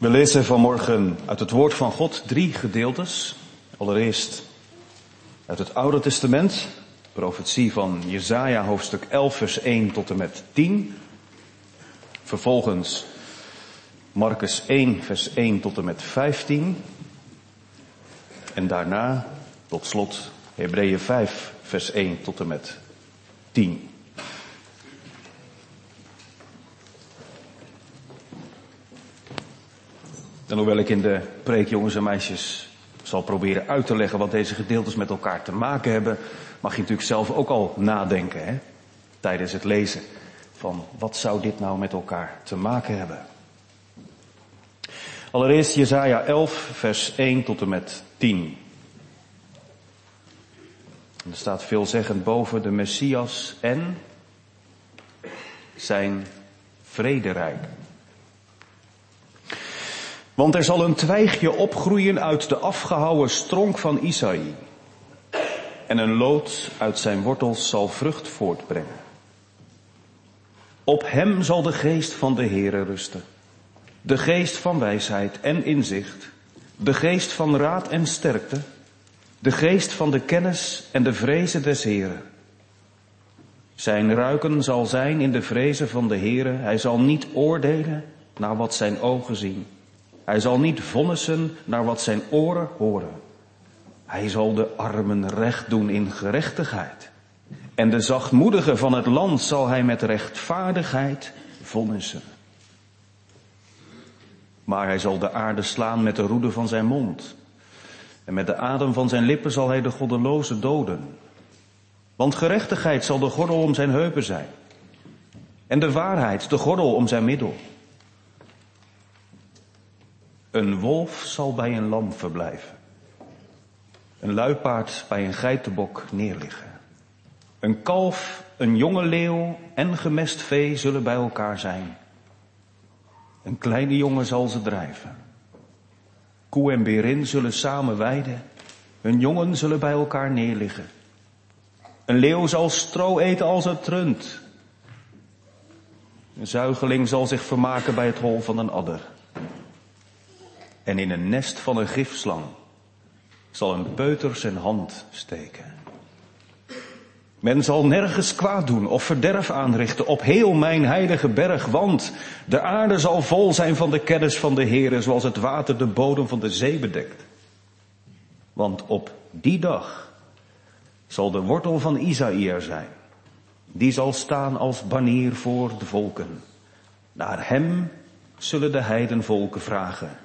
We lezen vanmorgen uit het woord van God drie gedeeltes. Allereerst uit het Oude Testament, profetie van Jesaja hoofdstuk 11 vers 1 tot en met 10. Vervolgens Marcus 1 vers 1 tot en met 15. En daarna tot slot Hebreeën 5 vers 1 tot en met 10. En hoewel ik in de preek, jongens en meisjes, zal proberen uit te leggen wat deze gedeeltes met elkaar te maken hebben, mag je natuurlijk zelf ook al nadenken, hè? Tijdens het lezen van wat zou dit nou met elkaar te maken hebben. Allereerst Jesaja 11, vers 1 tot en met 10. er staat veelzeggend boven de Messias en zijn vrederijk. Want er zal een twijgje opgroeien uit de afgehouwen stronk van Isaïe. En een lood uit zijn wortels zal vrucht voortbrengen. Op hem zal de geest van de Heere rusten. De geest van wijsheid en inzicht. De geest van raad en sterkte. De geest van de kennis en de vrezen des Heeren. Zijn ruiken zal zijn in de vrezen van de Heere. Hij zal niet oordelen naar wat zijn ogen zien hij zal niet vonnissen naar wat zijn oren horen. Hij zal de armen recht doen in gerechtigheid. En de zachtmoedigen van het land zal hij met rechtvaardigheid vonnissen. Maar hij zal de aarde slaan met de roede van zijn mond. En met de adem van zijn lippen zal hij de goddeloze doden. Want gerechtigheid zal de gordel om zijn heupen zijn. En de waarheid de gordel om zijn middel. Een wolf zal bij een lam verblijven. Een luipaard bij een geitenbok neerliggen. Een kalf, een jonge leeuw en gemest vee zullen bij elkaar zijn. Een kleine jongen zal ze drijven. Koe en berin zullen samen weiden. Hun jongen zullen bij elkaar neerliggen. Een leeuw zal stro eten als het trunt. Een zuigeling zal zich vermaken bij het hol van een adder. En in een nest van een gifslang zal een peuter zijn hand steken. Men zal nergens kwaad doen of verderf aanrichten op heel mijn heilige berg, want de aarde zal vol zijn van de kennis van de Heere, zoals het water de bodem van de zee bedekt. Want op die dag zal de wortel van Isaïe zijn. Die zal staan als banier voor de volken. Naar hem zullen de heidenvolken vragen.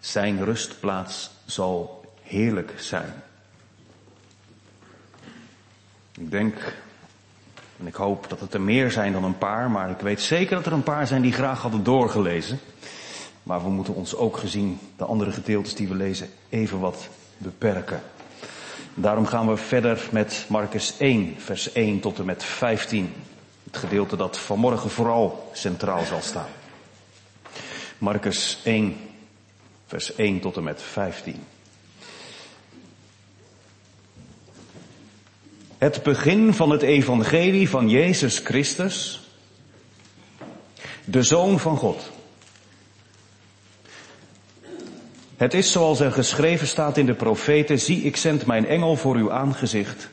Zijn rustplaats zal heerlijk zijn. Ik denk, en ik hoop dat het er meer zijn dan een paar, maar ik weet zeker dat er een paar zijn die graag hadden doorgelezen. Maar we moeten ons ook gezien de andere gedeeltes die we lezen even wat beperken. Daarom gaan we verder met Marcus 1, vers 1 tot en met 15. Het gedeelte dat vanmorgen vooral centraal zal staan. Marcus 1, vers 1 tot en met 15. Het begin van het evangelie van Jezus Christus, de Zoon van God. Het is zoals er geschreven staat in de profeten, zie ik zend mijn engel voor uw aangezicht,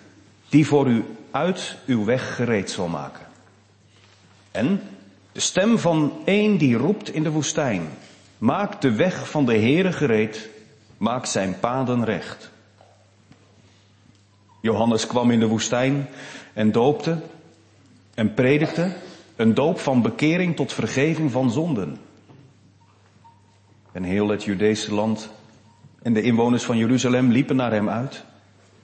die voor u uit uw weg gereed zal maken. En de stem van een die roept in de woestijn, Maak de weg van de Heere gereed, maak zijn paden recht. Johannes kwam in de woestijn en doopte en predikte een doop van bekering tot vergeving van zonden. En heel het Judese land en de inwoners van Jeruzalem liepen naar hem uit.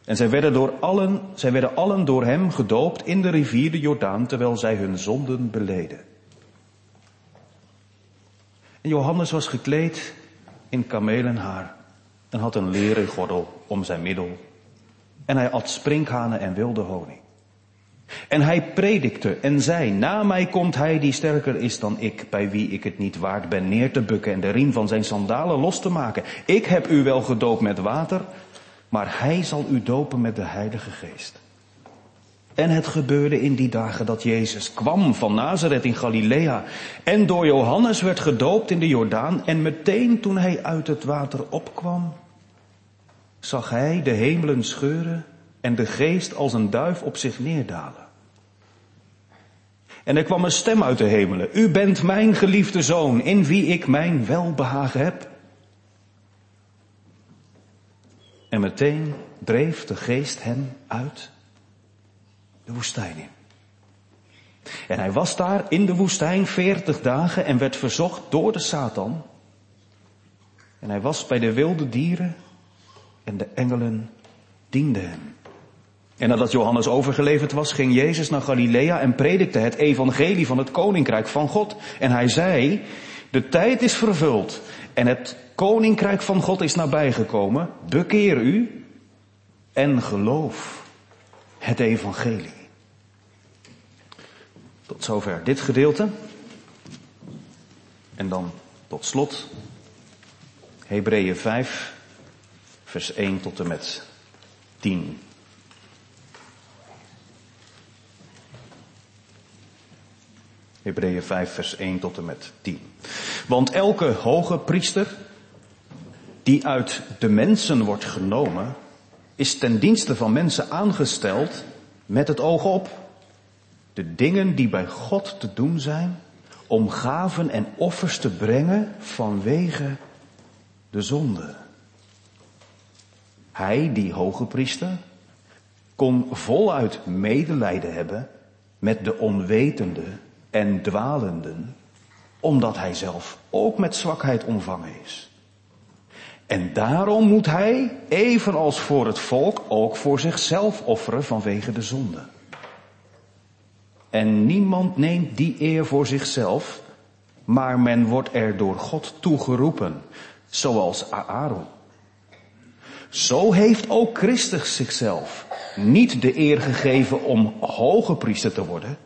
En zij werden, door allen, zij werden allen door hem gedoopt in de rivier de Jordaan, terwijl zij hun zonden beleden. En Johannes was gekleed in kamelenhaar en had een leren gordel om zijn middel. En hij at sprinkhanen en wilde honing. En hij predikte en zei, na mij komt hij die sterker is dan ik, bij wie ik het niet waard ben neer te bukken en de riem van zijn sandalen los te maken. Ik heb u wel gedoopt met water, maar hij zal u dopen met de Heilige Geest. En het gebeurde in die dagen dat Jezus kwam van Nazareth in Galilea en door Johannes werd gedoopt in de Jordaan en meteen toen hij uit het water opkwam, zag hij de hemelen scheuren en de geest als een duif op zich neerdalen. En er kwam een stem uit de hemelen. U bent mijn geliefde zoon, in wie ik mijn welbehagen heb. En meteen dreef de geest hem uit de woestijn in. En hij was daar in de woestijn veertig dagen en werd verzocht door de Satan. En hij was bij de wilde dieren en de engelen dienden hem. En nadat Johannes overgeleverd was, ging Jezus naar Galilea en predikte het evangelie van het koninkrijk van God. En hij zei, de tijd is vervuld en het koninkrijk van God is nabijgekomen. Bekeer u en geloof het evangelie. Tot zover dit gedeelte. En dan tot slot Hebreeën 5, vers 1 tot en met 10. Hebreeën 5, vers 1 tot en met 10. Want elke hoge priester die uit de mensen wordt genomen, is ten dienste van mensen aangesteld met het oog op de dingen die bij God te doen zijn, om gaven en offers te brengen vanwege de zonde. Hij, die hoge priester, kon voluit medelijden hebben met de onwetende en dwalenden, omdat hij zelf ook met zwakheid omvangen is. En daarom moet hij, evenals voor het volk, ook voor zichzelf offeren vanwege de zonde. En niemand neemt die eer voor zichzelf, maar men wordt er door God toegeroepen, zoals Aaron. Zo heeft ook Christus zichzelf niet de eer gegeven om hoge priester te worden,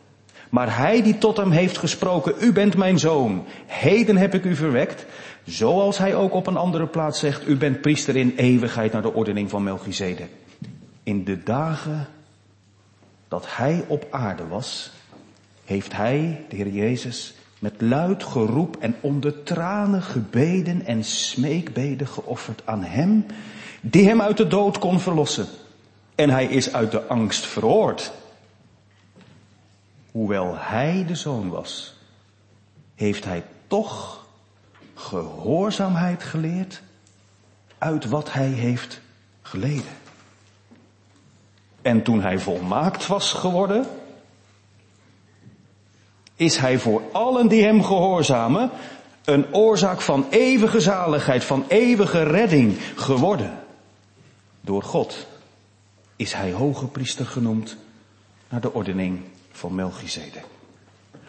maar hij die tot hem heeft gesproken, u bent mijn zoon, heden heb ik u verwekt, zoals hij ook op een andere plaats zegt, u bent priester in eeuwigheid naar de ordening van Melchizedek. In de dagen dat hij op aarde was, heeft hij, de Heer Jezus, met luid geroep en onder tranen gebeden en smeekbeden geofferd aan hem, die hem uit de dood kon verlossen. En hij is uit de angst verhoord hoewel hij de zoon was, heeft hij toch gehoorzaamheid geleerd uit wat hij heeft geleden. En toen hij volmaakt was geworden, is hij voor allen die hem gehoorzamen een oorzaak van eeuwige zaligheid, van eeuwige redding geworden. Door God is hij hoge priester genoemd naar de ordening van Melchizedek.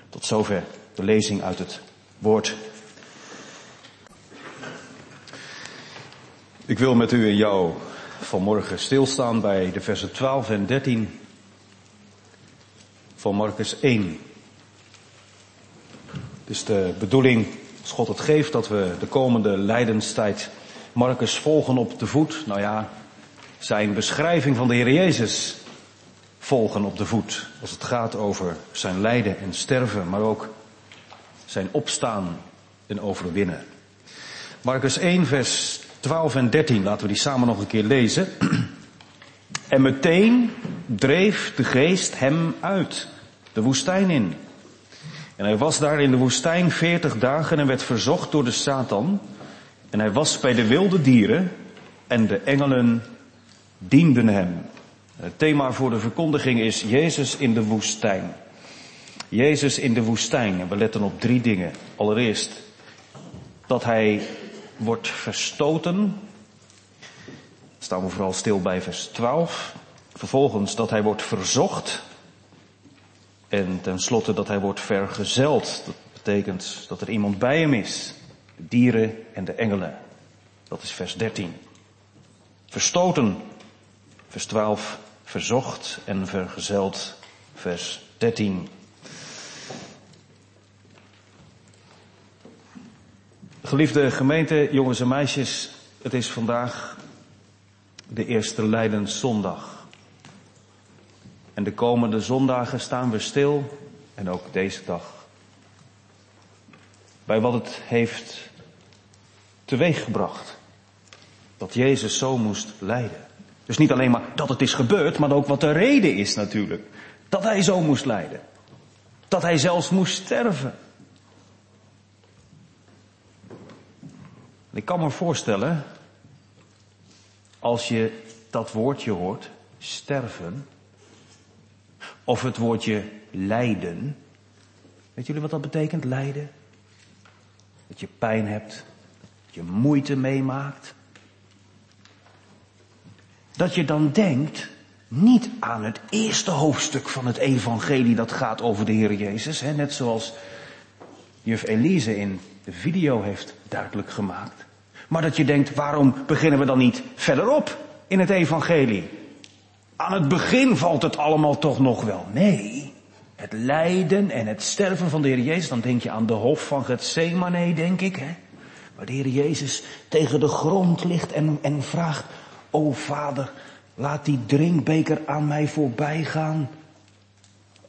Tot zover de lezing uit het woord. Ik wil met u en jou vanmorgen stilstaan bij de versen 12 en 13 van Marcus 1. Is de bedoeling, als God het geeft, dat we de komende lijdenstijd Marcus volgen op de voet. Nou ja, zijn beschrijving van de Heer Jezus volgen op de voet. Als het gaat over zijn lijden en sterven, maar ook zijn opstaan en overwinnen. Marcus 1, vers 12 en 13, laten we die samen nog een keer lezen. En meteen dreef de geest hem uit, de woestijn in. En hij was daar in de woestijn veertig dagen en werd verzocht door de Satan. En hij was bij de wilde dieren en de engelen dienden hem. Het thema voor de verkondiging is Jezus in de woestijn. Jezus in de woestijn. En we letten op drie dingen. Allereerst dat hij wordt verstoten. Staan we vooral stil bij vers 12. Vervolgens dat hij wordt verzocht. En tenslotte dat hij wordt vergezeld. Dat betekent dat er iemand bij hem is. Dieren en de engelen. Dat is vers 13. Verstoten. Vers 12 verzocht en vergezeld, vers 13. Geliefde gemeente, jongens en meisjes, het is vandaag de eerste Leidenszondag. En de komende zondagen staan we stil, en ook deze dag, bij wat het heeft teweeggebracht. Dat Jezus zo moest lijden. Dus niet alleen maar dat het is gebeurd, maar ook wat de reden is natuurlijk. Dat hij zo moest lijden. Dat hij zelfs moest sterven. Ik kan me voorstellen, als je dat woordje hoort, sterven, of het woordje lijden. Weet jullie wat dat betekent, lijden? Dat je pijn hebt, dat je moeite meemaakt. Dat je dan denkt, niet aan het eerste hoofdstuk van het evangelie dat gaat over de Heer Jezus, hè, net zoals juf Elise in de video heeft duidelijk gemaakt. Maar dat je denkt, waarom beginnen we dan niet verderop in het evangelie? Aan het begin valt het allemaal toch nog wel. Nee, het lijden en het sterven van de Heer Jezus, dan denk je aan de hof van Gethsemane, denk ik, hè? Waar de Heer Jezus tegen de grond ligt en, en vraagt, o Vader, laat die drinkbeker aan mij voorbij gaan.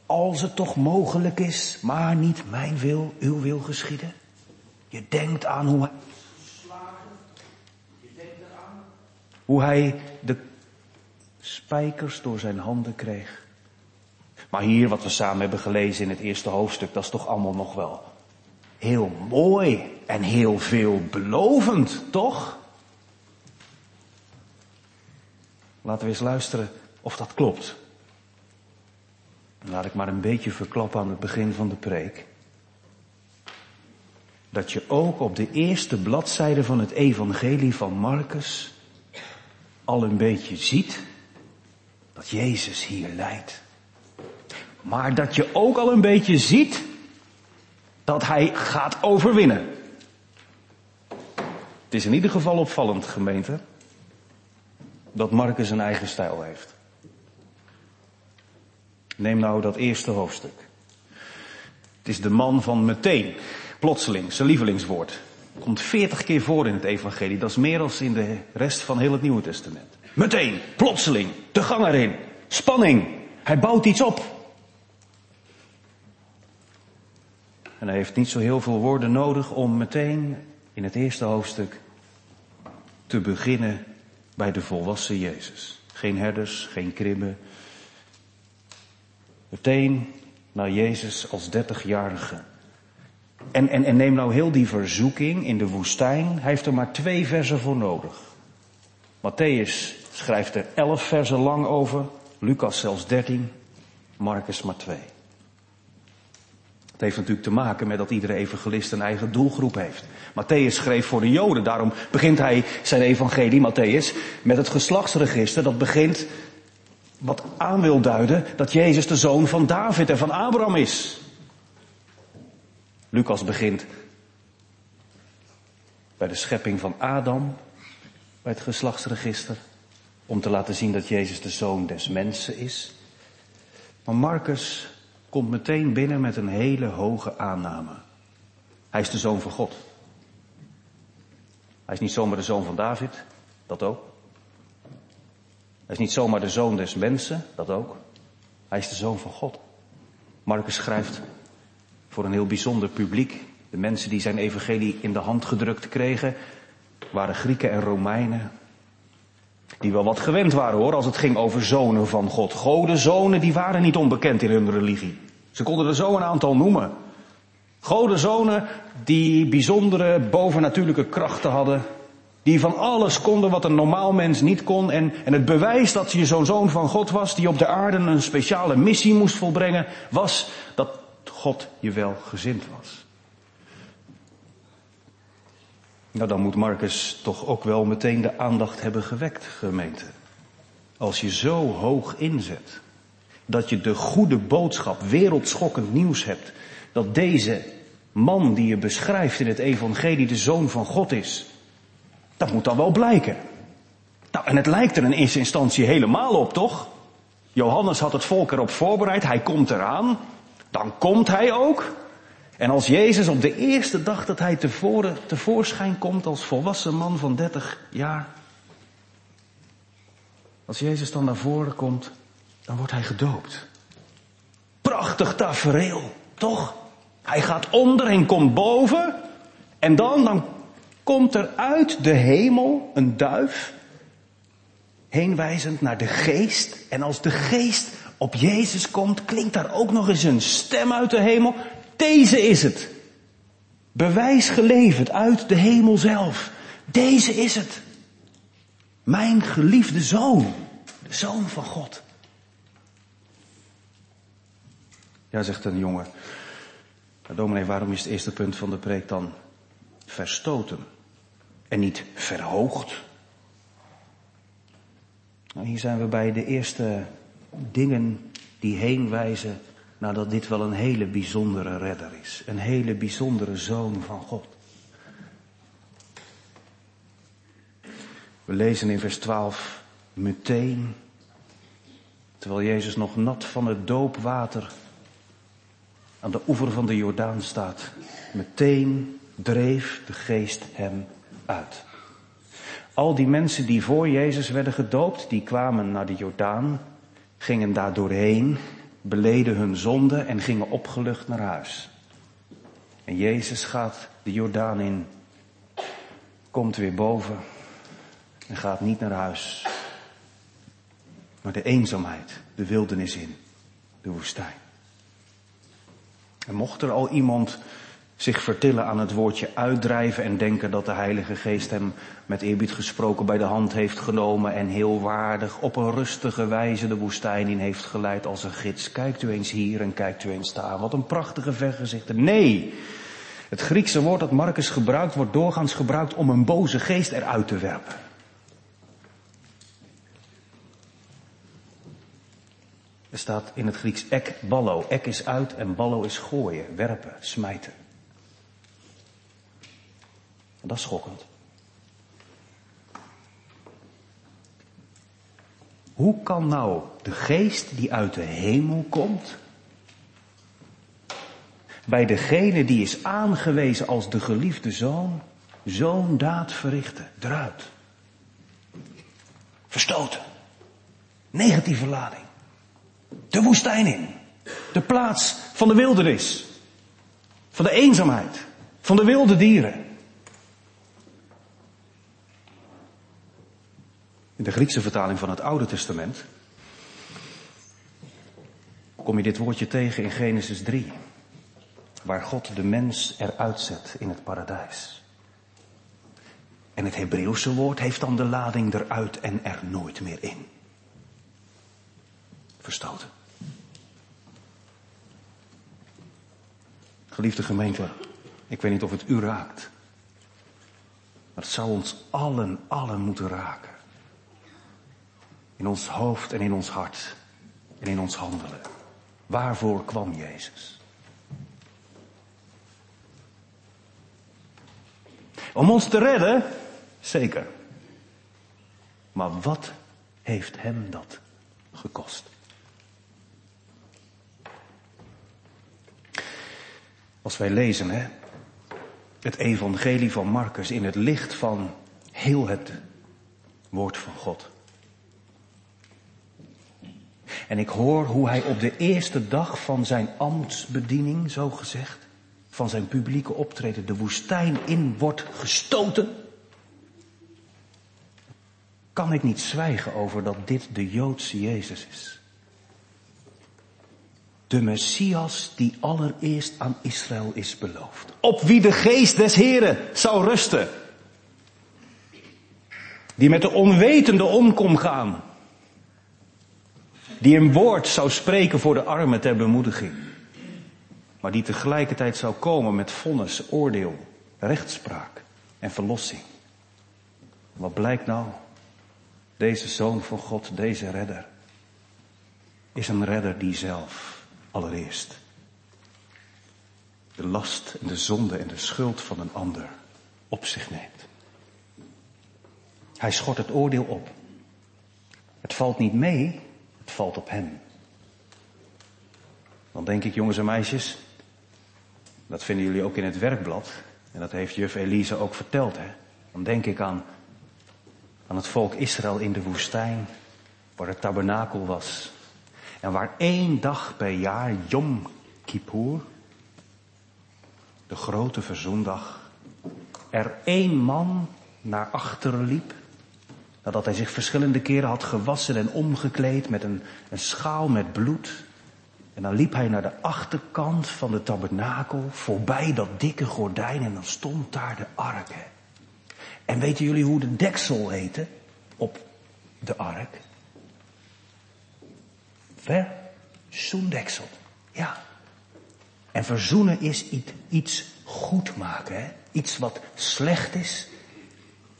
Als het toch mogelijk is, maar niet mijn wil, uw wil geschieden. Je denkt aan hoe hij je denkt eraan hoe hij de spijkers door zijn handen kreeg. Maar hier, wat we samen hebben gelezen in het eerste hoofdstuk, dat is toch allemaal nog wel heel mooi en heel veelbelovend, toch? Laten we eens luisteren of dat klopt. Laat ik maar een beetje verklappen aan het begin van de preek. Dat je ook op de eerste bladzijde van het evangelie van Marcus al een beetje ziet dat Jezus hier lijdt. Maar dat je ook al een beetje ziet dat hij gaat overwinnen. Het is in ieder geval opvallend, gemeente, dat Marcus een eigen stijl heeft. Neem nou dat eerste hoofdstuk. Het is de man van meteen, plotseling, zijn lievelingswoord. Komt veertig keer voor in het evangelie. Dat is meer dan in de rest van heel het Nieuwe Testament. Meteen, plotseling, de gang erin. Spanning. Hij bouwt iets op. En hij heeft niet zo heel veel woorden nodig om meteen in het eerste hoofdstuk te beginnen bij de volwassen Jezus. Geen herders, geen kribben. Meteen naar Jezus als dertigjarige. En, en, en neem nou heel die verzoeking in de woestijn. Hij heeft er maar twee versen voor nodig. Matthäus schrijft er elf versen lang over. Lucas zelfs dertien. Marcus maar twee. Het heeft natuurlijk te maken met dat iedere evangelist een eigen doelgroep heeft. Matthäus schreef voor de Joden, daarom begint hij zijn evangelie, Matthäus, met het geslachtsregister dat begint, wat aan wil duiden dat Jezus de zoon van David en van Abraham is. Lucas begint bij de schepping van Adam, bij het geslachtsregister, om te laten zien dat Jezus de zoon des mensen is. Maar Marcus komt meteen binnen met een hele hoge aanname. Hij is de zoon van God. Hij is niet zomaar de zoon van David, dat ook. Hij is niet zomaar de zoon des mensen, dat ook. Hij is de zoon van God. Marcus schrijft voor een heel bijzonder publiek. De mensen die zijn evangelie in de hand gedrukt kregen, waren Grieken en Romeinen. Die wel wat gewend waren hoor, als het ging over zonen van God. Godenzonen, die waren niet onbekend in hun religie. Ze konden er zo een aantal noemen. Godenzonen die bijzondere bovennatuurlijke krachten hadden. Die van alles konden wat een normaal mens niet kon. En, en het bewijs dat je zo'n zoon van God was, die op de aarde een speciale missie moest volbrengen, was dat God je wel gezind was. Nou, dan moet Marcus toch ook wel meteen de aandacht hebben gewekt, gemeente. Als je zo hoog inzet, dat je de goede boodschap, wereldschokkend nieuws hebt, dat deze man die je beschrijft in het evangelie de zoon van God is, dat moet dan wel blijken. Nou, en het lijkt er in eerste instantie helemaal op, toch? Johannes had het volk erop voorbereid, hij komt eraan, dan komt hij ook. En als Jezus op de eerste dag dat hij tevoren, tevoorschijn komt als volwassen man van 30 jaar, als Jezus dan naar voren komt, dan wordt hij gedoopt. Prachtig tafereel, toch? Hij gaat onder en komt boven. En dan, dan komt er uit de hemel een duif. Heenwijzend naar de geest. En als de geest op Jezus komt, klinkt daar ook nog eens een stem uit de hemel. Deze is het. Bewijs geleverd uit de hemel zelf. Deze is het. Mijn geliefde zoon. De zoon van God. Ja, zegt een jongen. Maar dominee, waarom is het eerste punt van de preek dan verstoten? En niet verhoogd? Nou, hier zijn we bij de eerste dingen die heen wijzen naar dat dit wel een hele bijzondere redder is. Een hele bijzondere zoon van God. We lezen in vers 12 meteen, terwijl Jezus nog nat van het doopwater aan de oever van de Jordaan staat. Meteen dreef de geest hem uit. Al die mensen die voor Jezus werden gedoopt, die kwamen naar de Jordaan, gingen daar doorheen, beleden hun zonde en gingen opgelucht naar huis. En Jezus gaat de Jordaan in, komt weer boven en gaat niet naar huis, maar de eenzaamheid, de wildernis in, de woestijn. En mocht er al iemand zich vertillen aan het woordje uitdrijven en denken dat de Heilige Geest hem met eerbied gesproken bij de hand heeft genomen en heel waardig op een rustige wijze de woestijn in heeft geleid als een gids. Kijkt u eens hier en kijkt u eens daar. Wat een prachtige vergezichten. Nee, het Griekse woord dat Marcus gebruikt wordt doorgaans gebruikt om een boze geest eruit te werpen. Er staat in het Grieks ek ballo. Ek is uit en ballo is gooien, werpen, smijten. Dat is schokkend. Hoe kan nou de geest die uit de hemel komt, bij degene die is aangewezen als de geliefde zoon, zo'n daad verrichten? Eruit. Verstoten. Negatieve lading. De woestijn in. De plaats van de wildernis. Van de eenzaamheid. Van de wilde dieren. In de Griekse vertaling van het Oude Testament kom je dit woordje tegen in Genesis 3, waar God de mens eruit zet in het paradijs. En het Hebreeuwse woord heeft dan de lading eruit en er nooit meer in. Verstoten. Geliefde gemeente, ik weet niet of het u raakt. Maar het zou ons allen, allen moeten raken. In ons hoofd en in ons hart. En in ons handelen. Waarvoor kwam Jezus? Om ons te redden? Zeker. Maar wat heeft hem dat gekost? Als wij lezen, hè, het evangelie van Marcus in het licht van heel het woord van God. En ik hoor hoe hij op de eerste dag van zijn ambtsbediening, zo gezegd, van zijn publieke optreden, de woestijn in wordt gestoten. Kan ik niet zwijgen over dat dit de Joodse Jezus is. De Messias die allereerst aan Israël is beloofd. Op wie de geest des Heren zou rusten. Die met de onwetende om kon gaan die een woord zou spreken voor de armen ter bemoediging. Maar die tegelijkertijd zou komen met vonnis, oordeel, rechtspraak en verlossing. Wat blijkt nou? Deze zoon van God, deze redder, is een redder die zelf allereerst de last en de zonde en de schuld van een ander op zich neemt. Hij schort het oordeel op. Het valt niet mee valt op hem. Dan denk ik, jongens en meisjes, dat vinden jullie ook in het werkblad, en dat heeft juf Elise ook verteld, hè. Dan denk ik aan, aan het volk Israël in de woestijn, waar het tabernakel was. En waar één dag per jaar, Yom Kippur, de grote verzoendag, er één man naar achteren liep, nadat hij zich verschillende keren had gewassen en omgekleed met een, een schaal met bloed. En dan liep hij naar de achterkant van de tabernakel, voorbij dat dikke gordijn en dan stond daar de ark. En weten jullie hoe de deksel heette op de ark? Verzoendeksel. Ja. En verzoenen is iets goed maken. Hè? Iets wat slecht is,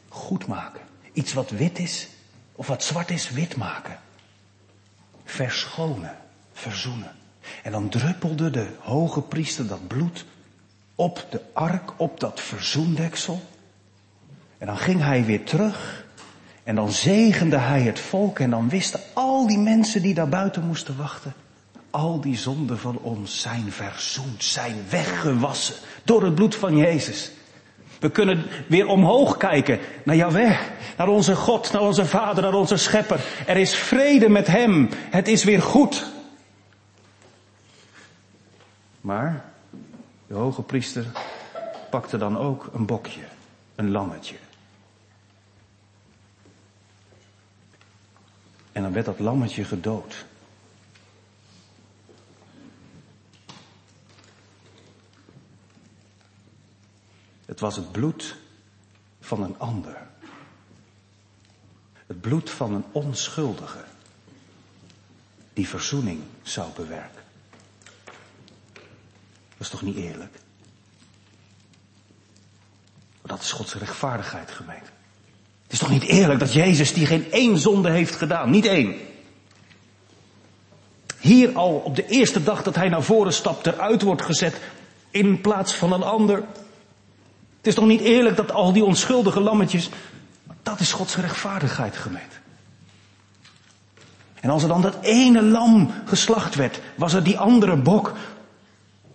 goed maken. Iets wat wit is, of wat zwart is, wit maken. Verschonen, verzoenen. En dan druppelde de hoge priester dat bloed op de ark, op dat verzoendeksel. En dan ging hij weer terug. En dan zegende hij het volk. En dan wisten al die mensen die daar buiten moesten wachten. Al die zonden van ons zijn verzoend, zijn weggewassen door het bloed van Jezus. We kunnen weer omhoog kijken naar Yahweh, naar onze God, naar onze Vader, naar onze Schepper. Er is vrede met Hem. Het is weer goed. Maar de hoge priester pakte dan ook een bokje, een lammetje. En dan werd dat lammetje gedood. Het was het bloed van een ander. Het bloed van een onschuldige die verzoening zou bewerken. Dat is toch niet eerlijk? Dat is Gods rechtvaardigheid, gemeente. Het is toch niet eerlijk dat Jezus die geen één zonde heeft gedaan, niet één. Hier al op de eerste dag dat hij naar voren stapt eruit wordt gezet in plaats van een ander. Het is toch niet eerlijk dat al die onschuldige lammetjes, dat is Gods rechtvaardigheid, gemeente. En als er dan dat ene lam geslacht werd, was er die andere bok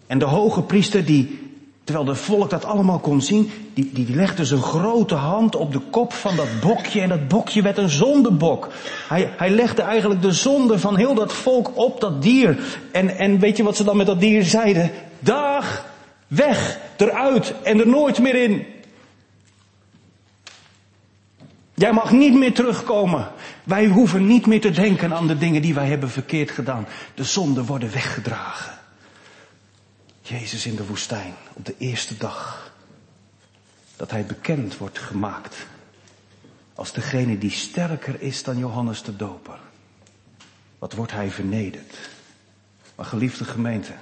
en de hoge priester die, terwijl de volk dat allemaal kon zien, die, die legde zijn grote hand op de kop van dat bokje en dat bokje werd een zondebok. Hij, hij legde eigenlijk de zonde van heel dat volk op dat dier. En, en weet je wat ze dan met dat dier zeiden? Dag, weg, eruit en er nooit meer in. Jij mag niet meer terugkomen. Wij hoeven niet meer te denken aan de dingen die wij hebben verkeerd gedaan. De zonden worden weggedragen. Jezus in de woestijn op de eerste dag dat hij bekend wordt gemaakt als degene die sterker is dan Johannes de Doper. Wat wordt hij vernederd? Maar geliefde gemeente,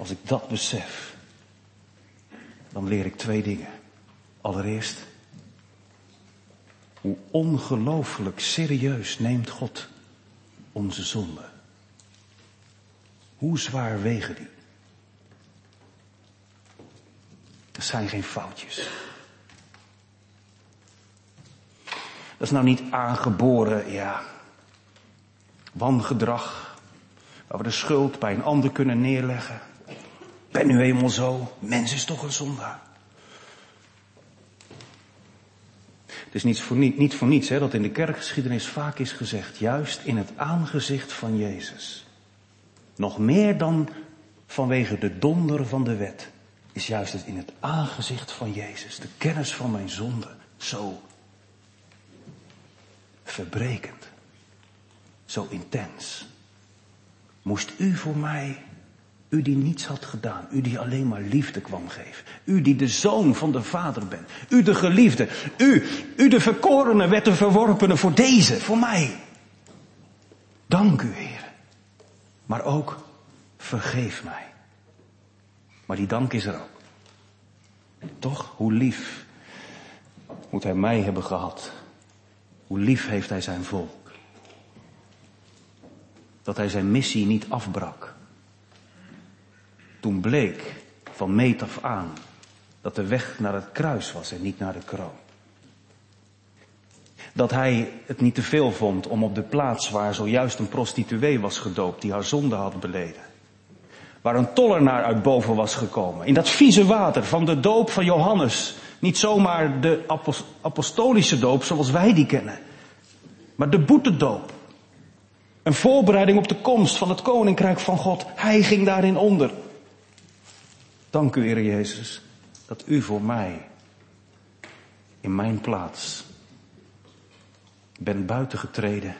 als ik dat besef, dan leer ik twee dingen. Allereerst, hoe ongelooflijk serieus neemt God onze zonde. Hoe zwaar wegen die? Dat zijn geen foutjes. Dat is nou niet aangeboren, ja, wangedrag, waar we de schuld bij een ander kunnen neerleggen. Ben nu eenmaal zo, mens is toch een zondaar. Het is niet voor, niet, niet voor niets hè, dat in de kerkgeschiedenis vaak is gezegd, juist in het aangezicht van Jezus nog meer dan vanwege de donder van de wet, is juist het in het aangezicht van Jezus, de kennis van mijn zonde, zo verbrekend, zo intens. Moest u voor mij, u die niets had gedaan, u die alleen maar liefde kwam geven, u die de zoon van de Vader bent, u de geliefde, u, u de verkorene werd de verworpene voor deze, voor mij. Dank u, Heer. Maar ook vergeef mij. Maar die dank is er ook. Toch, hoe lief moet hij mij hebben gehad. Hoe lief heeft hij zijn volk. Dat hij zijn missie niet afbrak. Toen bleek van meet af aan dat de weg naar het kruis was en niet naar de kroon dat hij het niet te veel vond om op de plaats waar zojuist een prostituee was gedoopt, die haar zonde had beleden. Waar een tollenaar uit boven was gekomen. In dat vieze water van de doop van Johannes. Niet zomaar de apostolische doop zoals wij die kennen. Maar de boetedoop. Een voorbereiding op de komst van het koninkrijk van God. Hij ging daarin onder. Dank u, Heer Jezus, dat u voor mij in mijn plaats bent buitengetreden,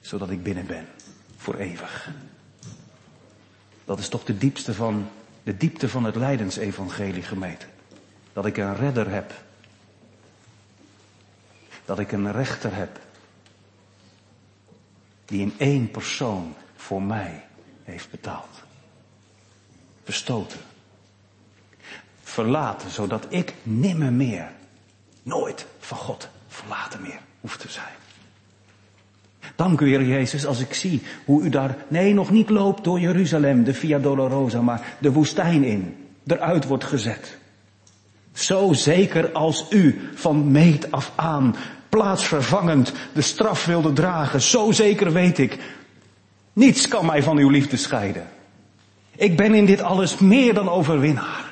zodat ik binnen ben, voor eeuwig. Dat is toch de diepste van, de diepte van het lijdensevangelie gemeten. Dat ik een redder heb. Dat ik een rechter heb. Die in één persoon voor mij heeft betaald. Verstoten. Verlaten, zodat ik nimmer meer, nooit van God verlaten meer hoef te zijn. Dank u, Heer Jezus, als ik zie hoe u daar, nee, nog niet loopt door Jeruzalem, de Via Dolorosa, maar de woestijn in, eruit wordt gezet. Zo zeker als u van meet af aan, plaatsvervangend, de straf wilde dragen, zo zeker weet ik, niets kan mij van uw liefde scheiden. Ik ben in dit alles meer dan overwinnaar.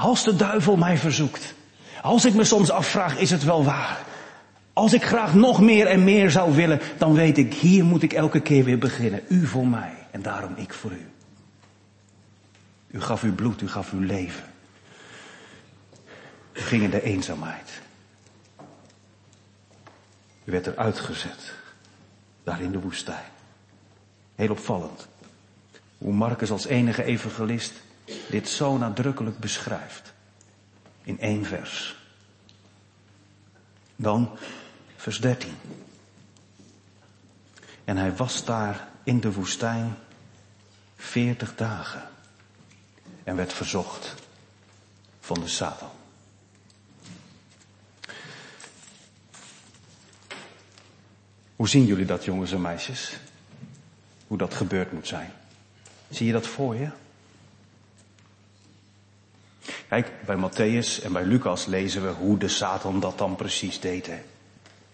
Als de duivel mij verzoekt, als ik me soms afvraag, is het wel waar? Als ik graag nog meer en meer zou willen, dan weet ik, hier moet ik elke keer weer beginnen. U voor mij en daarom ik voor u. U gaf uw bloed, u gaf uw leven. U ging in de eenzaamheid. U werd eruit gezet. Daar in de woestijn. Heel opvallend. Hoe Marcus als enige evangelist dit zo nadrukkelijk beschrijft. In één vers. Dan vers 13. En hij was daar in de woestijn veertig dagen en werd verzocht van de Satan. Hoe zien jullie dat, jongens en meisjes? Hoe dat gebeurd moet zijn. Zie je dat voor je? Kijk, bij Matthäus en bij Lucas lezen we hoe de Satan dat dan precies deed. Hè?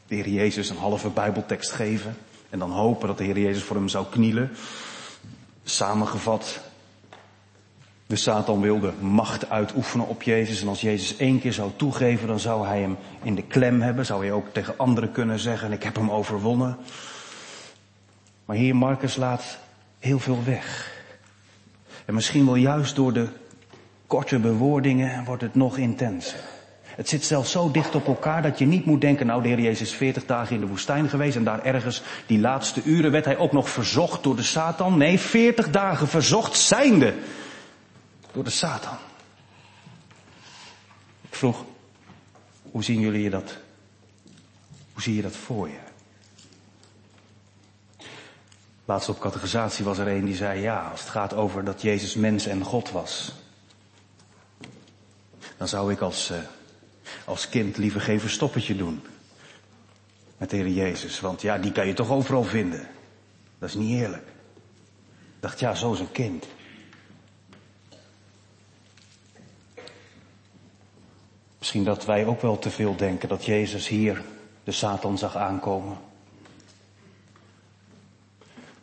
De Heer Jezus een halve Bijbeltekst geven en dan hopen dat de Heer Jezus voor hem zou knielen. Samengevat, de Satan wilde macht uitoefenen op Jezus en als Jezus één keer zou toegeven, dan zou hij hem in de klem hebben. Zou hij ook tegen anderen kunnen zeggen, ik heb hem overwonnen. Maar hier Marcus laat heel veel weg. En misschien wel juist door de korte bewoordingen wordt het nog intenser. Het zit zelfs zo dicht op elkaar dat je niet moet denken, nou de Heer Jezus is 40 dagen in de woestijn geweest en daar ergens die laatste uren werd hij ook nog verzocht door de Satan. Nee, 40 dagen verzocht zijnde door de Satan. Ik vroeg, hoe zien jullie je dat? Hoe zie je dat voor je? Laatst op categorisatie was er een die zei, ja, als het gaat over dat Jezus mens en God was, dan zou ik als, uh, als kind liever geen verstoppertje doen. Met de Heer Jezus, want ja, die kan je toch overal vinden. Dat is niet eerlijk. Ik dacht, ja, zo is een kind. Misschien dat wij ook wel te veel denken dat Jezus hier de Satan zag aankomen.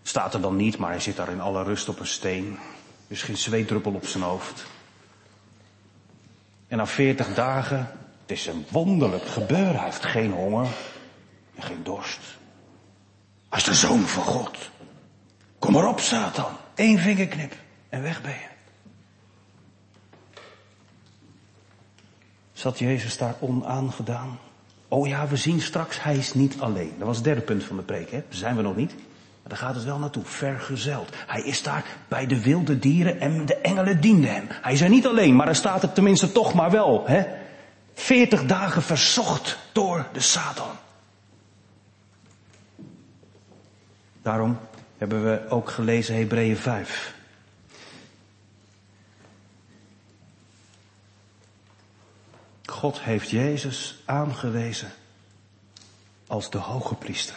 Staat er dan niet, maar hij zit daar in alle rust op een steen. Is geen zweetdruppel op zijn hoofd. En na veertig dagen, het is een wonderlijk gebeuren. Hij heeft geen honger en geen dorst. Hij is de zoon van God. Kom maar op, Satan. Eén vingerknip en weg ben je. Zat Jezus daar onaangedaan? Oh ja, we zien straks, hij is niet alleen. Dat was het derde punt van de preek, hè? Zijn we nog niet. Maar daar gaat het wel naartoe, vergezeld. Hij is daar bij de wilde dieren en de engelen dienden hem. Hij is er niet alleen, maar er staat er tenminste toch maar wel, hè? Veertig dagen verzocht door de Satan. Daarom hebben we ook gelezen Hebreeën 5. God heeft Jezus aangewezen als de hoge priester.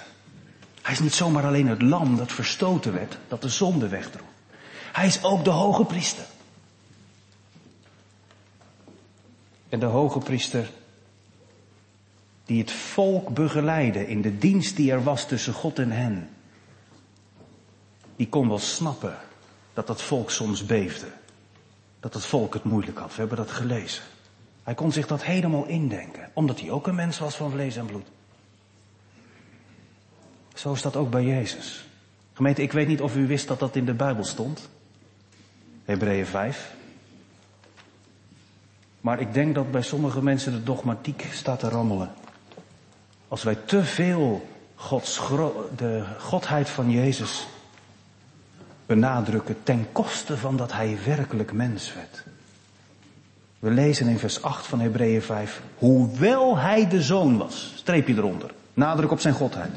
Hij is niet zomaar alleen het lam dat verstoten werd, dat de zonde wegdroeg. Hij is ook de hoge priester. En de hoge priester die het volk begeleidde in de dienst die er was tussen God en hen. Die kon wel snappen dat dat volk soms beefde. Dat het volk het moeilijk had. We hebben dat gelezen. Hij kon zich dat helemaal indenken, omdat hij ook een mens was van vlees en bloed. Zo is dat ook bij Jezus. Gemeente, ik weet niet of u wist dat dat in de Bijbel stond. Hebreeën 5. Maar ik denk dat bij sommige mensen de dogmatiek staat te rammelen. Als wij te veel Gods de godheid van Jezus benadrukken ten koste van dat hij werkelijk mens werd. We lezen in vers 8 van Hebreeën 5, hoewel hij de zoon was, streepje eronder, nadruk op zijn godheid,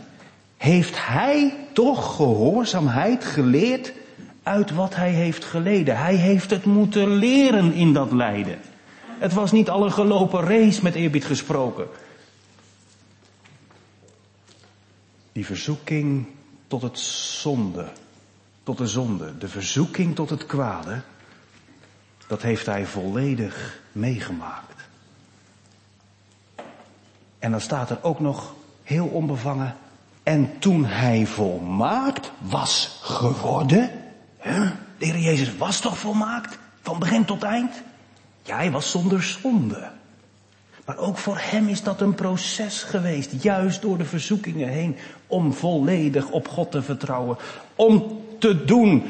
heeft hij toch gehoorzaamheid geleerd uit wat hij heeft geleden. Hij heeft het moeten leren in dat lijden. Het was niet al een gelopen race met eerbied gesproken. Die verzoeking tot het zonde, tot de zonde, de verzoeking tot het kwade, dat heeft hij volledig meegemaakt. En dan staat er ook nog heel onbevangen, en toen hij volmaakt was geworden, huh? de Heer Jezus was toch volmaakt, van begin tot eind? Ja, hij was zonder zonde. Maar ook voor hem is dat een proces geweest, juist door de verzoekingen heen, om volledig op God te vertrouwen. Om te doen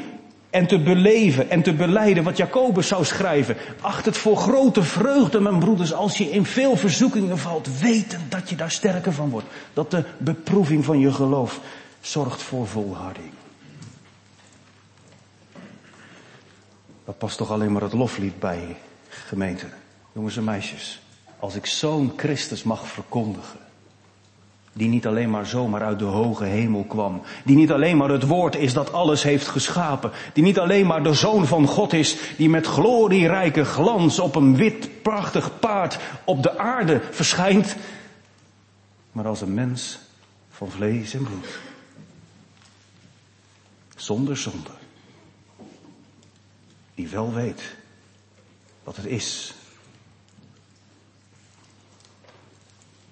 en te beleven en te beleiden wat Jacobus zou schrijven. Acht het voor grote vreugde, mijn broeders, als je in veel verzoekingen valt, weten dat je daar sterker van wordt. Dat de beproeving van je geloof zorgt voor volharding. Dat past toch alleen maar het loflied bij, gemeente. Jongens en meisjes, als ik zo'n Christus mag verkondigen, die niet alleen maar zomaar uit de hoge hemel kwam. Die niet alleen maar het woord is dat alles heeft geschapen. Die niet alleen maar de zoon van God is, die met glorierijke glans op een wit prachtig paard op de aarde verschijnt. Maar als een mens van vlees en bloed. Zonder zonde. Die wel weet wat het is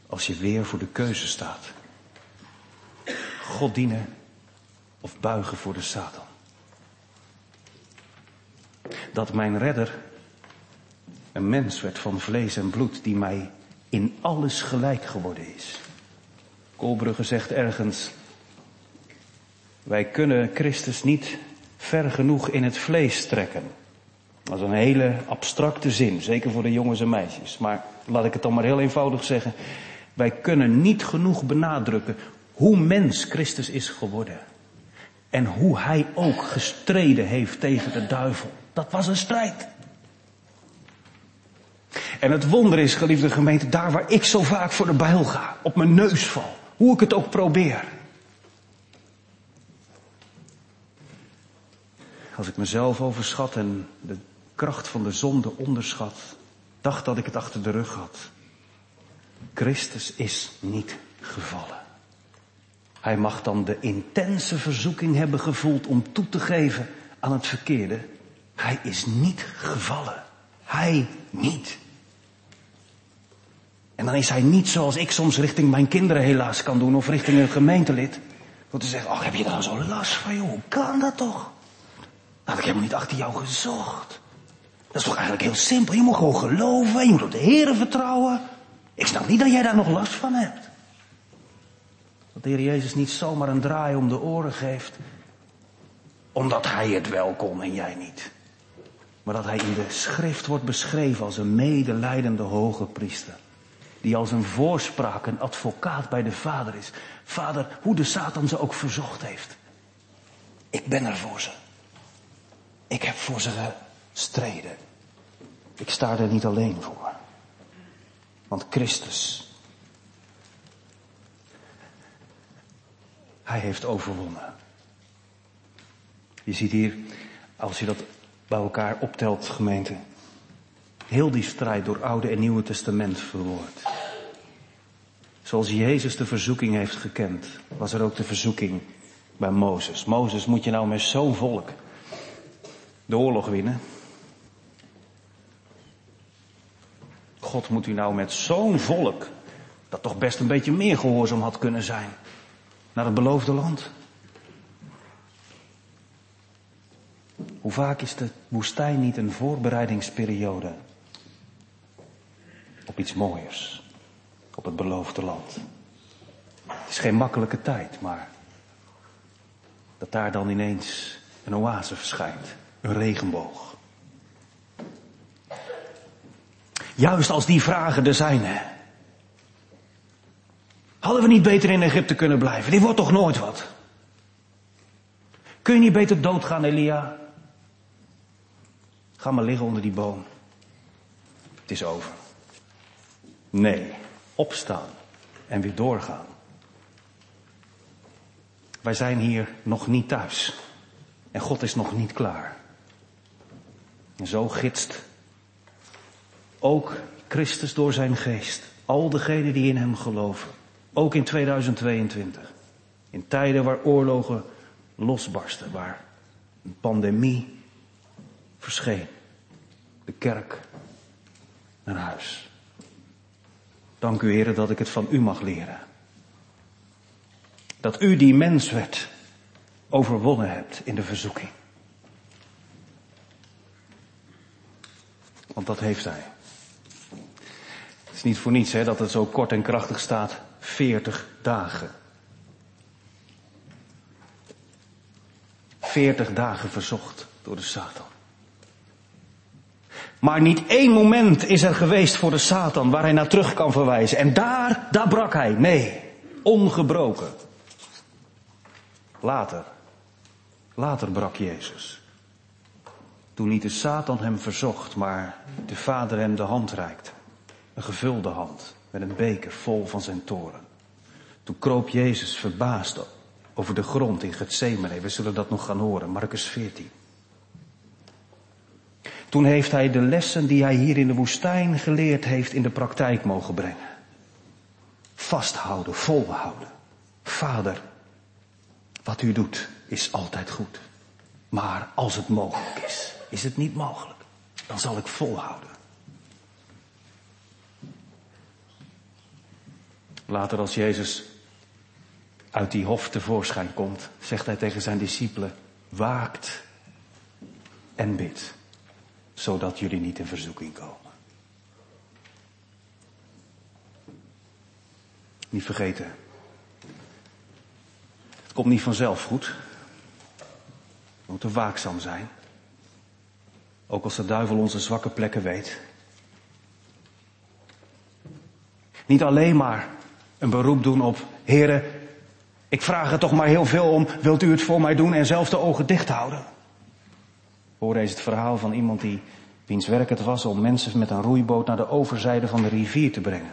Als je weer voor de keuze staat. God dienen of buigen voor de Satan. Dat mijn redder een mens werd van vlees en bloed die mij in alles gelijk geworden is. Kolbrugge zegt ergens, wij kunnen Christus niet ver genoeg in het vlees trekken. Dat is een hele abstracte zin, zeker voor de jongens en meisjes. Maar laat ik het dan maar heel eenvoudig zeggen. Wij kunnen niet genoeg benadrukken hoe mens Christus is geworden. En hoe hij ook gestreden heeft tegen de duivel. Dat was een strijd. En het wonder is, geliefde gemeente, daar waar ik zo vaak voor de bijl ga, op mijn neus val, hoe ik het ook probeer. Als ik mezelf overschat en de kracht van de zonde onderschat, dacht dat ik het achter de rug had. Christus is niet gevallen. Hij mag dan de intense verzoeking hebben gevoeld om toe te geven aan het verkeerde. Hij is niet gevallen. Hij niet. En dan is hij niet zoals ik soms richting mijn kinderen helaas kan doen of richting een gemeentelid. Door te zeggen, ach heb je daar zo last van joh, hoe kan dat toch? Ik helemaal niet achter jou gezocht. Dat is toch eigenlijk heel simpel. Je moet gewoon geloven, je moet op de Heeren vertrouwen. Ik snap niet dat jij daar nog last van hebt. Dat de Heer Jezus niet zomaar een draai om de oren geeft, omdat Hij het wel kon en jij niet. Maar dat Hij in de schrift wordt beschreven als een medelijdende hoge priester. Die als een voorspraak, een advocaat bij de Vader is. Vader, hoe de Satan ze ook verzocht heeft. Ik ben er voor ze. Ik heb voor ze gestreden. Ik sta er niet alleen voor. Want Christus, Hij heeft overwonnen. Je ziet hier, als je dat bij elkaar optelt, gemeente, heel die strijd door Oude en Nieuwe Testament verwoord. Zoals Jezus de verzoeking heeft gekend, was er ook de verzoeking bij Mozes. Mozes, moet je nou met zo'n volk de oorlog winnen? God moet u nou met zo'n volk, dat toch best een beetje meer gehoorzaam had kunnen zijn, naar het beloofde land. Hoe vaak is de woestijn niet een voorbereidingsperiode op iets mooiers, op het beloofde land? Het is geen makkelijke tijd, maar dat daar dan ineens een oase verschijnt. Een regenboog. Juist als die vragen er zijn. Hadden we niet beter in Egypte kunnen blijven? Die wordt toch nooit wat? Kun je niet beter doodgaan, Elia? Ga maar liggen onder die boom. Het is over. Nee, opstaan en weer doorgaan. Wij zijn hier nog niet thuis. En God is nog niet klaar. En zo gidst ook Christus door zijn geest. Al degenen die in hem geloven. Ook in 2022. In tijden waar oorlogen losbarsten. Waar een pandemie verscheen. De kerk naar huis. Dank u heren dat ik het van u mag leren. Dat u die mens werd overwonnen hebt in de verzoeking. Want dat heeft hij. Is niet voor niets hè, dat het zo kort en krachtig staat. 40 dagen. 40 dagen verzocht door de Satan. Maar niet één moment is er geweest voor de Satan waar hij naar terug kan verwijzen. En daar, daar brak hij. Nee, ongebroken. Later, later brak Jezus. Toen niet de Satan hem verzocht, maar de Vader hem de hand reikte. Een gevulde hand met een beker vol van zijn toren. Toen kroop Jezus verbaasd over de grond in Gethsemane. We zullen dat nog gaan horen, Marcus 14. Toen heeft hij de lessen die hij hier in de woestijn geleerd heeft in de praktijk mogen brengen. Vasthouden, volhouden. Vader, wat u doet is altijd goed. Maar als het mogelijk is, is het niet mogelijk. Dan zal ik volhouden. Later als Jezus uit die hof tevoorschijn komt, zegt hij tegen zijn discipelen, waakt en bid, zodat jullie niet in verzoeking komen. Niet vergeten, het komt niet vanzelf goed. We moeten waakzaam zijn. Ook als de duivel onze zwakke plekken weet. Niet alleen maar een beroep doen op, heren, ik vraag er toch maar heel veel om, wilt u het voor mij doen en zelf de ogen dicht houden? Hoor eens het verhaal van iemand die, wiens werk het was om mensen met een roeiboot naar de overzijde van de rivier te brengen.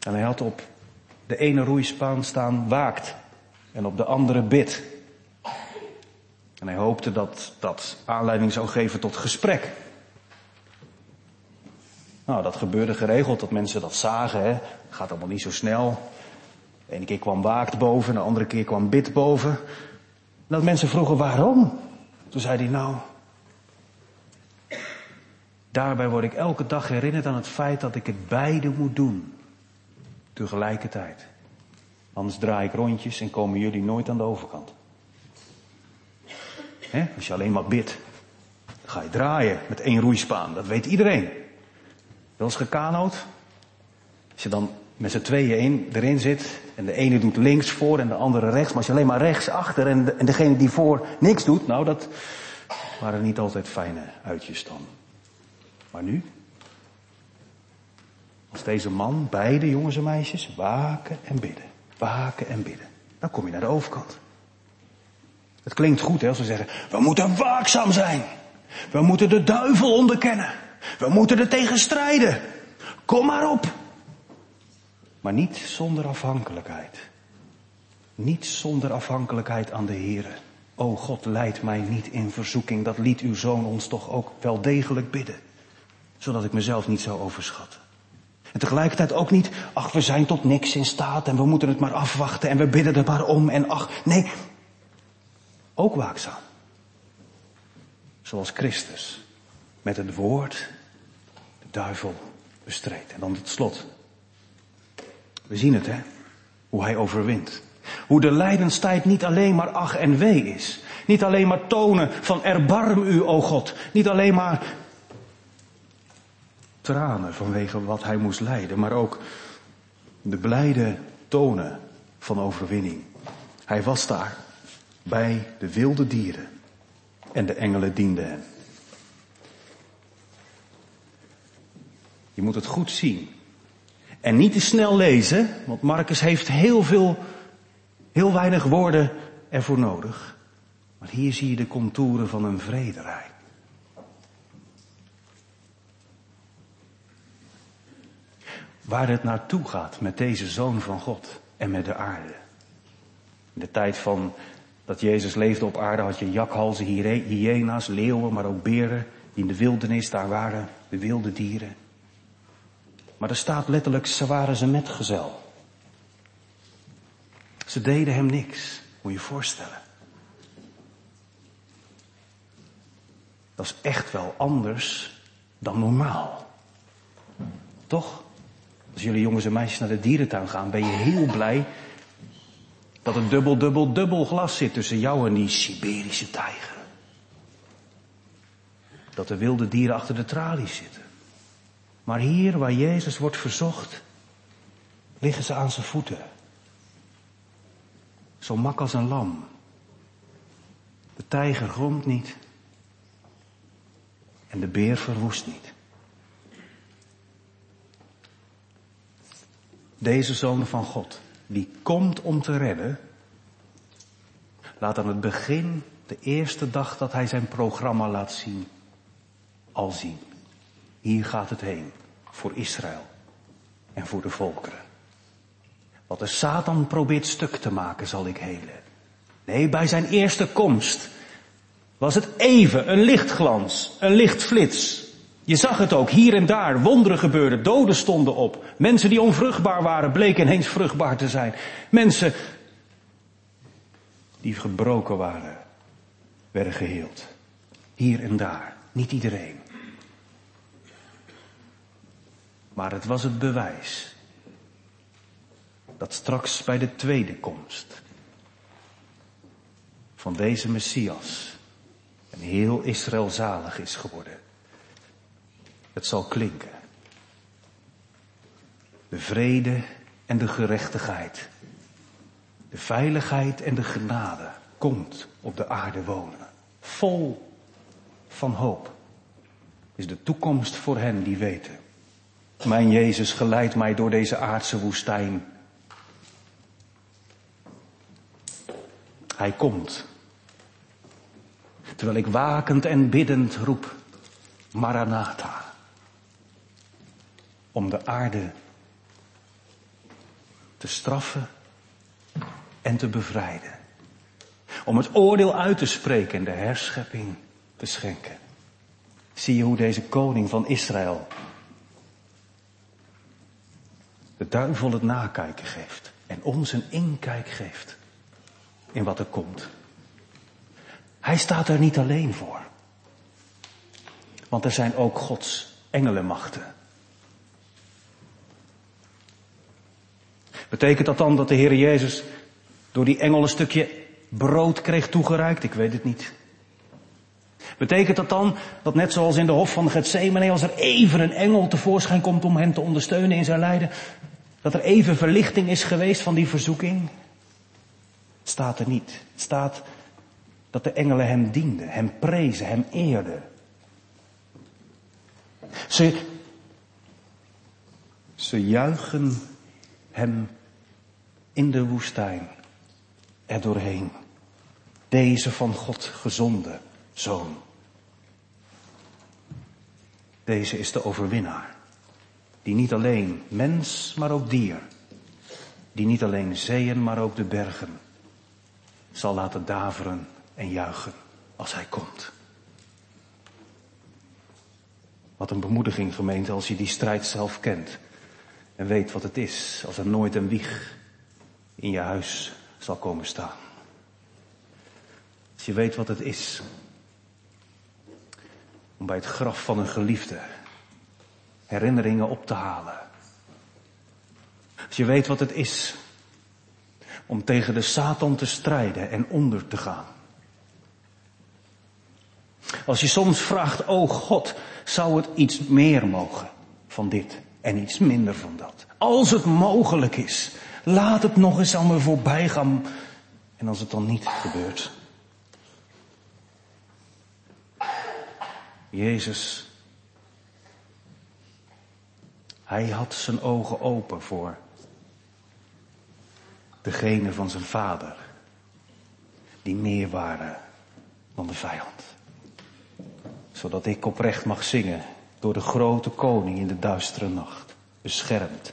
En hij had op de ene roeispaan staan waakt en op de andere bid. En hij hoopte dat dat aanleiding zou geven tot gesprek. Nou, dat gebeurde geregeld, dat mensen dat zagen. Hè. Gaat allemaal niet zo snel. De ene keer kwam waakt boven, de andere keer kwam bid boven. En dat mensen vroegen waarom. Toen zei hij nou, daarbij word ik elke dag herinnerd aan het feit dat ik het beide moet doen. Tegelijkertijd. Anders draai ik rondjes en komen jullie nooit aan de overkant. He? Als je alleen maar bidt, ga je draaien met één roeispaan. Dat weet iedereen. Wel eens gekanoot? Als je dan met z'n tweeën erin zit en de ene doet links voor en de andere rechts, maar als je alleen maar rechts achter en, en degene die voor niks doet, nou dat waren niet altijd fijne uitjes dan. Maar nu? Als deze man, beide jongens en meisjes, waken en bidden, waken en bidden, dan kom je naar de overkant. Het klinkt goed hè, als we zeggen, we moeten waakzaam zijn. We moeten de duivel onderkennen. We moeten er tegen strijden. Kom maar op. Maar niet zonder afhankelijkheid. Niet zonder afhankelijkheid aan de Heer. O God, leid mij niet in verzoeking. Dat liet uw zoon ons toch ook wel degelijk bidden. Zodat ik mezelf niet zou overschatten. En tegelijkertijd ook niet, ach, we zijn tot niks in staat en we moeten het maar afwachten en we bidden er maar om en ach, nee. Ook waakzaam. Zoals Christus met het woord de duivel bestreed. En dan het slot. We zien het, hè? Hoe hij overwint. Hoe de lijdenstijd niet alleen maar ach en wee is. Niet alleen maar tonen van erbarm u, o God. Niet alleen maar tranen vanwege wat hij moest lijden. Maar ook de blijde tonen van overwinning. Hij was daar bij de wilde dieren en de engelen dienden hem. Je moet het goed zien. En niet te snel lezen, want Marcus heeft heel veel, heel weinig woorden ervoor nodig. Maar hier zie je de contouren van een vrederij. Waar het naartoe gaat met deze zoon van God en met de aarde. In de tijd van dat Jezus leefde op aarde had je jakhalzen, hyena's, leeuwen, maar ook beren die in de wildernis daar waren, de wilde dieren. Maar er staat letterlijk, ze waren ze metgezel. Ze deden hem niks, moet je je voorstellen. Dat is echt wel anders dan normaal. Toch? Als jullie jongens en meisjes naar de dierentuin gaan, ben je heel blij dat er dubbel, dubbel, dubbel glas zit tussen jou en die Siberische tijger. Dat de wilde dieren achter de tralies zitten. Maar hier waar Jezus wordt verzocht, liggen ze aan zijn voeten. Zo mak als een lam. De tijger gromt niet. En de beer verwoest niet. Deze zoon van God, die komt om te redden, laat aan het begin, de eerste dag dat hij zijn programma laat zien, al zien. Hier gaat het heen. Voor Israël. En voor de volkeren. Wat de Satan probeert stuk te maken zal ik helen. Nee, bij zijn eerste komst was het even een lichtglans, een lichtflits. Je zag het ook, hier en daar, wonderen gebeurden, doden stonden op. Mensen die onvruchtbaar waren, bleken ineens vruchtbaar te zijn. Mensen die gebroken waren, werden geheeld. Hier en daar, niet iedereen. Maar het was het bewijs dat straks bij de tweede komst van deze Messias en heel Israël zalig is geworden. Het zal klinken. De vrede en de gerechtigheid. De veiligheid en de genade komt op de aarde wonen. Vol van hoop is de toekomst voor hen die weten mijn Jezus geleidt mij door deze aardse woestijn. Hij komt. Terwijl ik wakend en biddend roep, Maranatha. Om de aarde te straffen en te bevrijden. Om het oordeel uit te spreken en de herschepping te schenken. Zie je hoe deze koning van Israël de duivel het nakijken geeft en ons een inkijk geeft in wat er komt. Hij staat er niet alleen voor. Want er zijn ook Gods engelenmachten. Betekent dat dan dat de Heer Jezus door die engel een stukje brood kreeg toegereikt? Ik weet het niet. Betekent dat dan dat net zoals in de hof van Gethsemane, als er even een engel tevoorschijn komt om hem te ondersteunen in zijn lijden, dat er even verlichting is geweest van die verzoeking? Staat er niet. Het staat dat de engelen hem dienden, hem prezen, hem eerden. Ze, ze juichen hem in de woestijn er doorheen. Deze van God gezonde zoon. Deze is de overwinnaar. Die niet alleen mens, maar ook dier. Die niet alleen zeeën, maar ook de bergen zal laten daveren en juichen als hij komt. Wat een bemoediging gemeente als je die strijd zelf kent. En weet wat het is als er nooit een wieg in je huis zal komen staan. Als je weet wat het is om bij het graf van een geliefde herinneringen op te halen. Als je weet wat het is om tegen de Satan te strijden en onder te gaan. Als je soms vraagt, oh God, zou het iets meer mogen van dit en iets minder van dat. Als het mogelijk is, laat het nog eens aan me voorbij gaan. En als het dan niet gebeurt. Jezus, hij had zijn ogen open voor degene van zijn vader, die meer waren dan de vijand. Zodat ik oprecht mag zingen door de grote koning in de duistere nacht, beschermd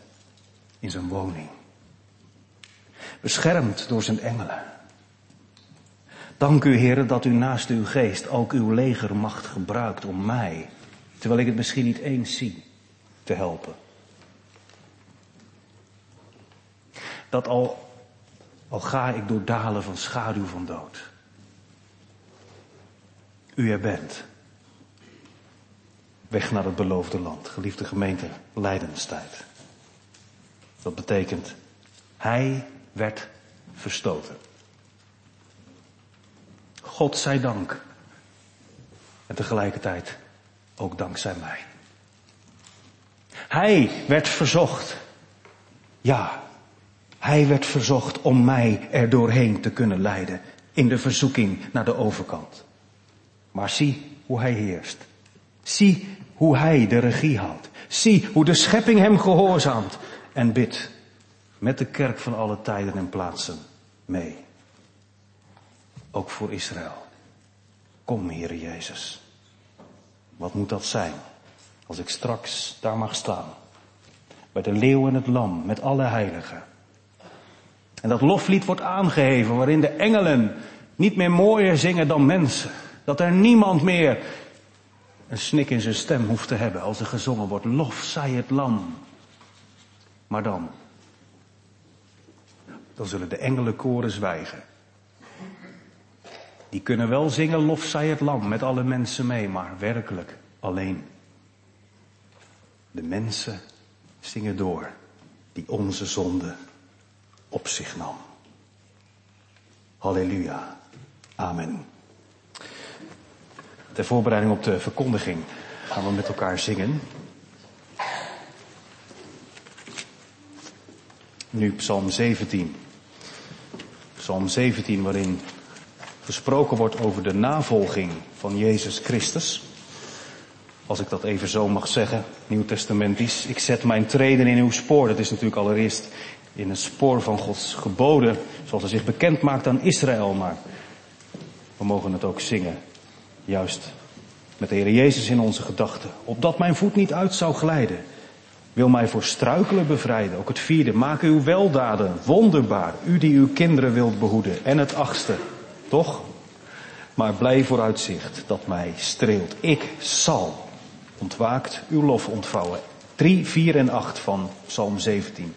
in zijn woning. Beschermd door zijn engelen. Dank u, heren, dat u naast uw geest ook uw legermacht gebruikt om mij, terwijl ik het misschien niet eens zie, te helpen. Dat al, al ga ik door dalen van schaduw van dood, u er bent. Weg naar het beloofde land, geliefde gemeente, lijdenstijd. Dat betekent, hij werd verstoten. God zij dank. En tegelijkertijd ook dankzij mij. Hij werd verzocht. Ja, hij werd verzocht om mij er doorheen te kunnen leiden in de verzoeking naar de overkant. Maar zie hoe hij heerst. Zie hoe hij de regie houdt. Zie hoe de schepping hem gehoorzaamt en bidt met de kerk van alle tijden en plaatsen mee. Ook voor Israël. Kom, Heere Jezus. Wat moet dat zijn als ik straks daar mag staan? Bij de leeuw en het lam met alle heiligen. En dat loflied wordt aangeheven waarin de engelen niet meer mooier zingen dan mensen. Dat er niemand meer een snik in zijn stem hoeft te hebben als er gezongen wordt. Lof zij het lam. Maar dan, dan zullen de engelenkoren zwijgen. Die kunnen wel zingen lof zij het lam met alle mensen mee, maar werkelijk alleen. De mensen zingen door die onze zonde op zich nam. Halleluja. Amen. Ter voorbereiding op de verkondiging gaan we met elkaar zingen. Nu Psalm 17. Psalm 17 waarin gesproken wordt over de navolging van Jezus Christus. Als ik dat even zo mag zeggen, Nieuw Testamentisch. Ik zet mijn treden in uw spoor. Dat is natuurlijk allereerst in het spoor van Gods geboden, zoals hij zich bekend maakt aan Israël. Maar we mogen het ook zingen, juist met de Heer Jezus in onze gedachten. Opdat mijn voet niet uit zou glijden. Wil mij voor struikelen bevrijden. Ook het vierde, maak uw weldaden wonderbaar. U die uw kinderen wilt behoeden. En het achtste, toch? Maar blij vooruitzicht dat mij streelt. Ik zal ontwaakt uw lof ontvouwen. 3, 4 en 8 van Psalm 17.